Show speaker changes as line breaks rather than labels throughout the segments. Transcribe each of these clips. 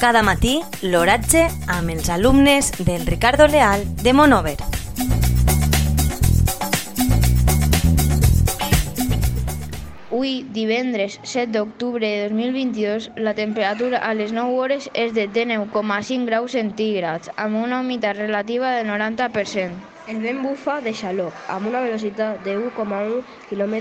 Cada matí, l'oratge amb els alumnes del Ricardo Leal de Monover.
Avui, divendres 7 d'octubre de 2022, la temperatura a les 9 hores és de 10,5 graus centígrads, amb una humitat relativa del 90%.
El vent bufa de xaloc, amb una velocitat de 1,1 km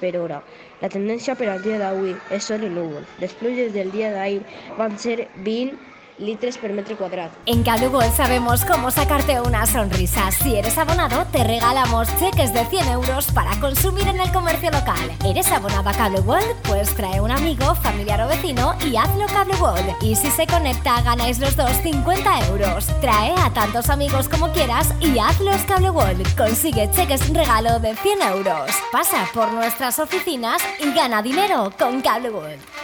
per hora. La tendència per al dia d'avui és sol i núvol. Les pluges del dia d'ahir van ser 20 litros por metro cuadrado.
En Cable World sabemos cómo sacarte una sonrisa. Si eres abonado, te regalamos cheques de 100 euros para consumir en el comercio local. ¿Eres abonado a Cable World? Pues trae un amigo, familiar o vecino y hazlo Cable World. Y si se conecta, ganáis los dos 50 euros. Trae a tantos amigos como quieras y hazlos Cable World. Consigue cheques regalo de 100 euros. Pasa por nuestras oficinas y gana dinero con Cable World.